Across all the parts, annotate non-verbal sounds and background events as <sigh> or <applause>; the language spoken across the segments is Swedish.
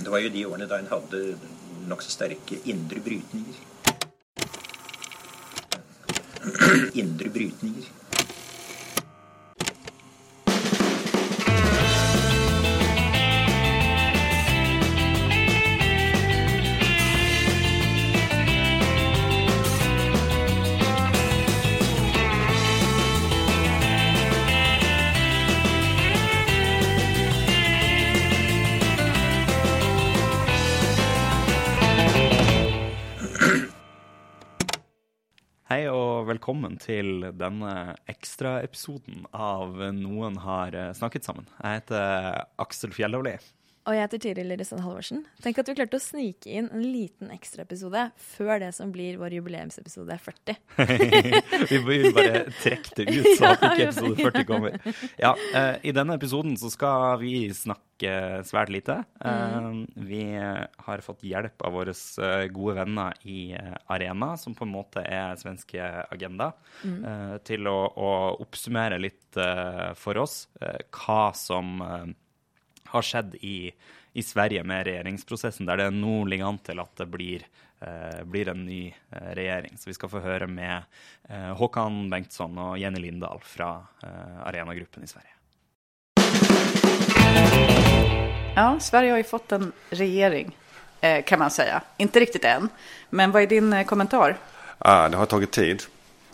Det var ju de åren då en hade nog så starka inre brytningar. Inre brytningar. Og velkommen til denne ekstraepisoden av Noen har eh, snakket sammen. Jeg heter Aksel Fjellavli. Og jeg heter Tiril Røsland Halvorsen. Tenk at vi klarte å snike inn en liten ekstraepisode før det som blir vår jubileumsepisode 40. <laughs> vi vil bare trekke det ut så <laughs> at ikke episode 40 kommer. Ja, eh, I denne episoden så skal vi snakke svært lite. Eh, vi har fått hjelp av våre eh, gode venner i Arena, som på en måte er svenske Agenda, eh, til å, å oppsummere litt for oss hva som har skjedd i, i Sverige med regjeringsprosessen, der det nå ligger an til at det blir, eh, blir en ny eh, regjering. Så vi skal få høre med eh, Håkan Bengtsson og Jenny Lindahl fra eh, Arena-gruppen i Sverige. Ja, Sverige har ju fått en regering, eh, kan man säga. Inte riktigt än. Men vad är din eh, kommentar? Ah, det har tagit tid.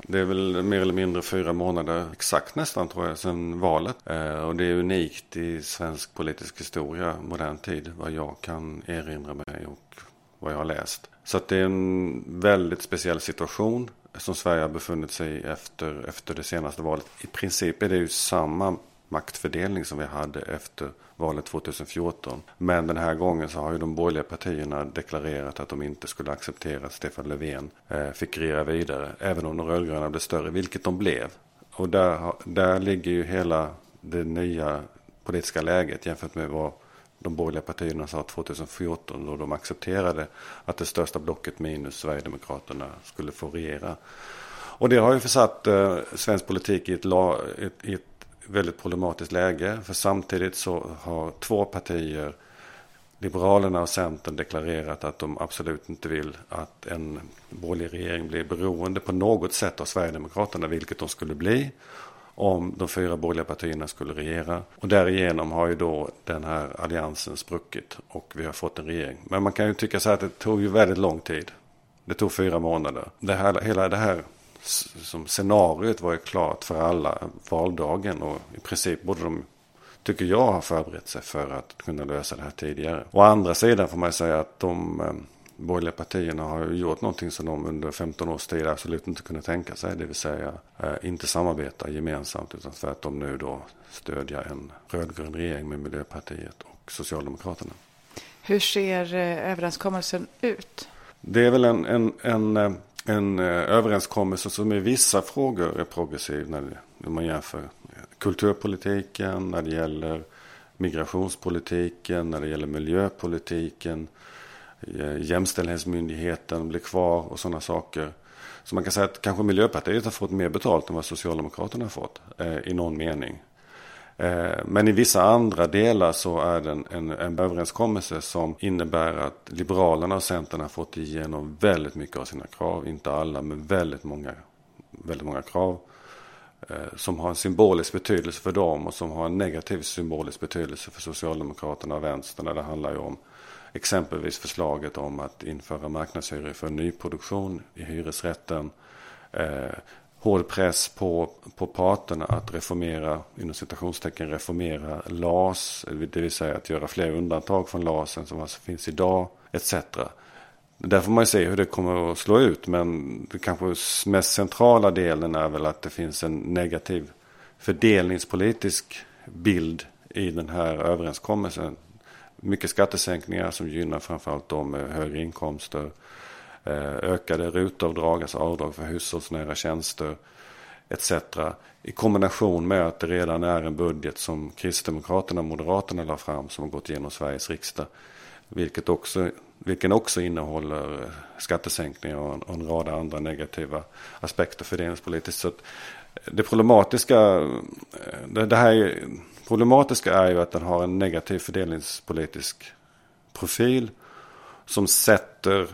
Det är väl mer eller mindre fyra månader exakt nästan tror jag sedan valet. Eh, och det är unikt i svensk politisk historia, modern tid, vad jag kan erinra mig och vad jag har läst. Så att det är en väldigt speciell situation som Sverige har befunnit sig i efter, efter det senaste valet. I princip är det ju samma maktfördelning som vi hade efter valet 2014. Men den här gången så har ju de borgerliga partierna deklarerat att de inte skulle acceptera att Stefan Löfven eh, fick regera vidare. Även om de rödgröna blev större, vilket de blev. Och där, där ligger ju hela det nya politiska läget jämfört med vad de borgerliga partierna sa 2014 då de accepterade att det största blocket minus Sverigedemokraterna skulle få regera. Och det har ju försatt eh, svensk politik i ett, la, ett, i ett väldigt problematiskt läge. För samtidigt så har två partier, Liberalerna och Centern, deklarerat att de absolut inte vill att en borgerlig regering blir beroende på något sätt av Sverigedemokraterna, vilket de skulle bli om de fyra borgerliga partierna skulle regera. Och därigenom har ju då den här alliansen spruckit och vi har fått en regering. Men man kan ju tycka så här att det tog ju väldigt lång tid. Det tog fyra månader. Det här, hela det här som scenariot var ju klart för alla valdagen och i princip borde de, tycker jag, ha förberett sig för att kunna lösa det här tidigare. Å andra sidan får man säga att de eh, borgerliga partierna har ju gjort någonting som de under 15 års tid absolut inte kunde tänka sig. Det vill säga eh, inte samarbeta gemensamt utan tvärtom nu då stödja en rödgrön regering med Miljöpartiet och Socialdemokraterna. Hur ser eh, överenskommelsen ut? Det är väl en, en, en, eh, en eh, överenskommelse som i vissa frågor är progressiv när, det, när man jämför kulturpolitiken, när det gäller migrationspolitiken, när det gäller miljöpolitiken, eh, jämställdhetsmyndigheten blir kvar och sådana saker. Så man kan säga att kanske Miljöpartiet har fått mer betalt än vad Socialdemokraterna har fått eh, i någon mening. Eh, men i vissa andra delar så är det en, en, överenskommelse som innebär att Liberalerna och Centern har fått igenom väldigt mycket av sina krav. Inte alla, men väldigt många, väldigt många krav. Eh, som har en symbolisk betydelse för dem och som har en negativ symbolisk betydelse för Socialdemokraterna och Vänstern. Det handlar ju om exempelvis förslaget om att införa marknadshyror för nyproduktion i hyresrätten. Eh, Hård press på, på parterna att reformera, inom citationstecken reformera LAS, det vill säga att göra fler undantag från LAS än som alltså finns idag, etc. Där får man ju se hur det kommer att slå ut, men det kanske mest centrala delen är väl att det finns en negativ fördelningspolitisk bild i den här överenskommelsen. Mycket skattesänkningar som gynnar framförallt de med högre inkomster. Eh, ökade rotavdrag, alltså avdrag för hushållsnära tjänster etc. I kombination med att det redan är en budget som Kristdemokraterna och Moderaterna la fram som har gått igenom Sveriges riksdag. Vilket också, vilken också innehåller skattesänkningar och en, och en rad andra negativa aspekter fördelningspolitiskt. Så att det problematiska, det, det här är, problematiska är ju att den har en negativ fördelningspolitisk profil som sätter,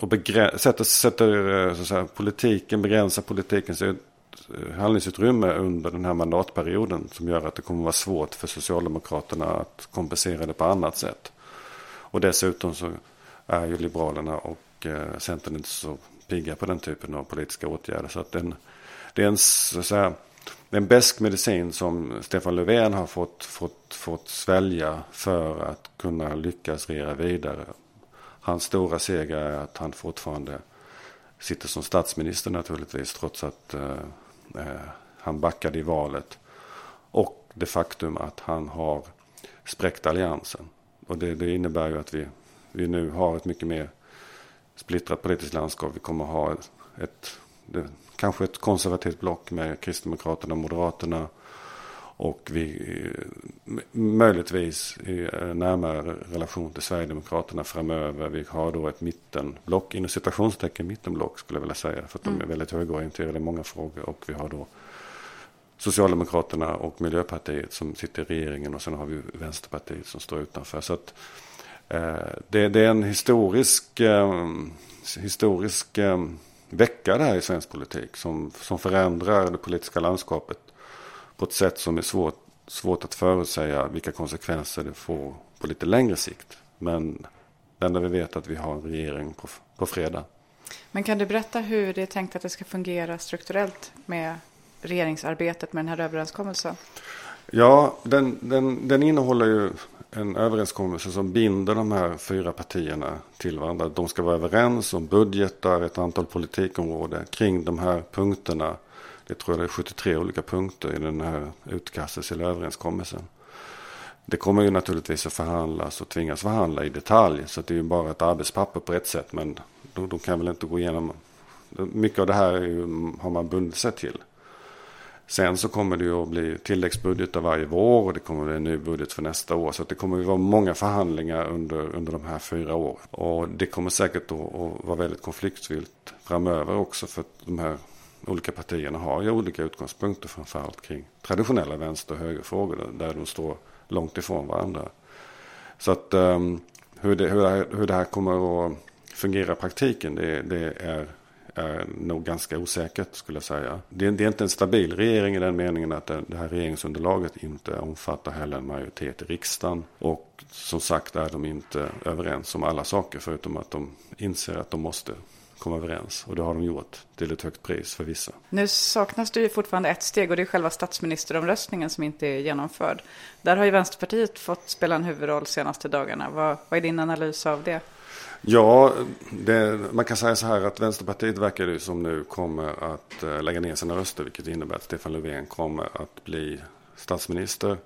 och sätter, sätter eh, så att säga, politiken, begränsar politikens eh, handlingsutrymme under den här mandatperioden som gör att det kommer vara svårt för Socialdemokraterna att kompensera det på annat sätt. Och dessutom så är ju Liberalerna och eh, Centern inte så pigga på den typen av politiska åtgärder. Så att den, det är en, så att säga, en besk medicin som Stefan Löfven har fått, fått, fått svälja för att kunna lyckas regera vidare. Hans stora seger är att han fortfarande sitter som statsminister naturligtvis trots att eh, eh, han backade i valet. Och det faktum att han har spräckt alliansen. Och det, det innebär ju att vi, vi nu har ett mycket mer splittrat politiskt landskap. Vi kommer ha ett, ett det, kanske ett konservativt block med Kristdemokraterna och Moderaterna. Och vi möjligtvis i närmare relation till Sverigedemokraterna framöver. Vi har då ett mittenblock, inom citationstecken mittenblock skulle jag vilja säga. För att de är mm. väldigt högerorienterade i många frågor. Och vi har då Socialdemokraterna och Miljöpartiet som sitter i regeringen. Och sen har vi Vänsterpartiet som står utanför. Så att eh, det, det, är en historisk, eh, historisk eh, vecka det här i svensk politik. Som, som förändrar det politiska landskapet på ett sätt som är svårt, svårt att förutsäga vilka konsekvenser det får på lite längre sikt. Men det enda vi vet är att vi har en regering på, på fredag. Men kan du berätta hur det är tänkt att det ska fungera strukturellt med regeringsarbetet med den här överenskommelsen? Ja, den, den, den innehåller ju en överenskommelse som binder de här fyra partierna till varandra. De ska vara överens om budgetar, ett antal politikområden kring de här punkterna. Det tror jag det är 73 olika punkter i den här utkastet till överenskommelsen. Det kommer ju naturligtvis att förhandlas och tvingas förhandla i detalj. Så det är ju bara ett arbetspapper på ett sätt. Men de, de kan väl inte gå igenom. Mycket av det här ju, har man bundit sig till. Sen så kommer det ju att bli tilläggsbudgetar varje vår och det kommer att bli en ny budget för nästa år. Så det kommer att vara många förhandlingar under, under de här fyra åren. Och det kommer säkert att vara väldigt konfliktfyllt framöver också för att de här olika partierna har ju olika utgångspunkter framförallt kring traditionella vänster och högerfrågor där de står långt ifrån varandra. Så att um, hur, det, hur, det här, hur det här kommer att fungera i praktiken det, det är är nog ganska osäkert skulle jag säga. Det är, det är inte en stabil regering i den meningen att det, det här regeringsunderlaget inte omfattar heller en majoritet i riksdagen. Och som sagt är de inte överens om alla saker förutom att de inser att de måste komma överens. Och det har de gjort till ett högt pris för vissa. Nu saknas det ju fortfarande ett steg och det är själva statsministeromröstningen som inte är genomförd. Där har ju Vänsterpartiet fått spela en huvudroll senaste dagarna. Vad, vad är din analys av det? Ja, det, man kan säga så här att Vänsterpartiet verkar det som nu kommer att eh, lägga ner sina röster. Vilket innebär att Stefan Löfven kommer att bli statsminister.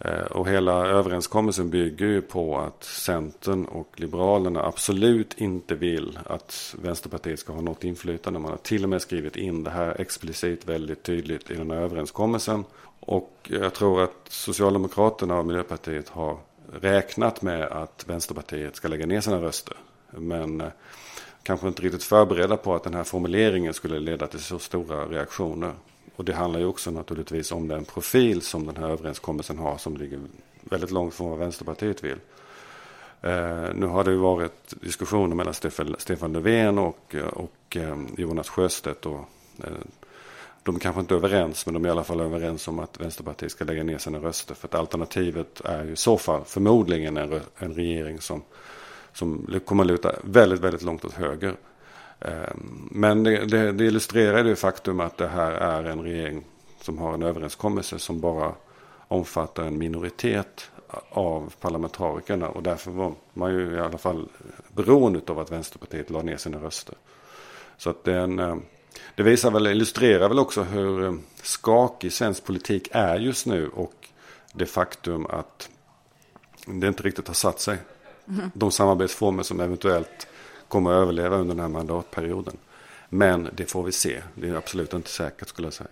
Eh, och hela överenskommelsen bygger ju på att Centern och Liberalerna absolut inte vill att Vänsterpartiet ska ha något inflytande. Man har till och med skrivit in det här explicit väldigt tydligt i den här överenskommelsen. Och jag tror att Socialdemokraterna och Miljöpartiet har räknat med att Vänsterpartiet ska lägga ner sina röster. Men eh, kanske inte riktigt förberedda på att den här formuleringen skulle leda till så stora reaktioner. Och det handlar ju också naturligtvis om den profil som den här överenskommelsen har som ligger väldigt långt från vad Vänsterpartiet vill. Eh, nu har det ju varit diskussioner mellan Stefan, Stefan Löfven och, och eh, Jonas Sjöstedt. Och, eh, de är kanske inte överens men de är i alla fall överens om att Vänsterpartiet ska lägga ner sina röster. För att alternativet är ju i så fall förmodligen en, en regering som, som kommer att luta väldigt, väldigt långt åt höger. Ehm, men det, det, det illustrerar det faktum att det här är en regering som har en överenskommelse som bara omfattar en minoritet av parlamentarikerna. Och därför var man ju i alla fall beroende av att Vänsterpartiet la ner sina röster. Så att det är en, ehm, det visar väl, illustrerar väl också hur eh, skakig svensk politik är just nu och det faktum att det inte riktigt har satt sig. Mm. De samarbetsformer som eventuellt kommer att överleva under den här mandatperioden. Men det får vi se. Det är absolut inte säkert skulle jag säga.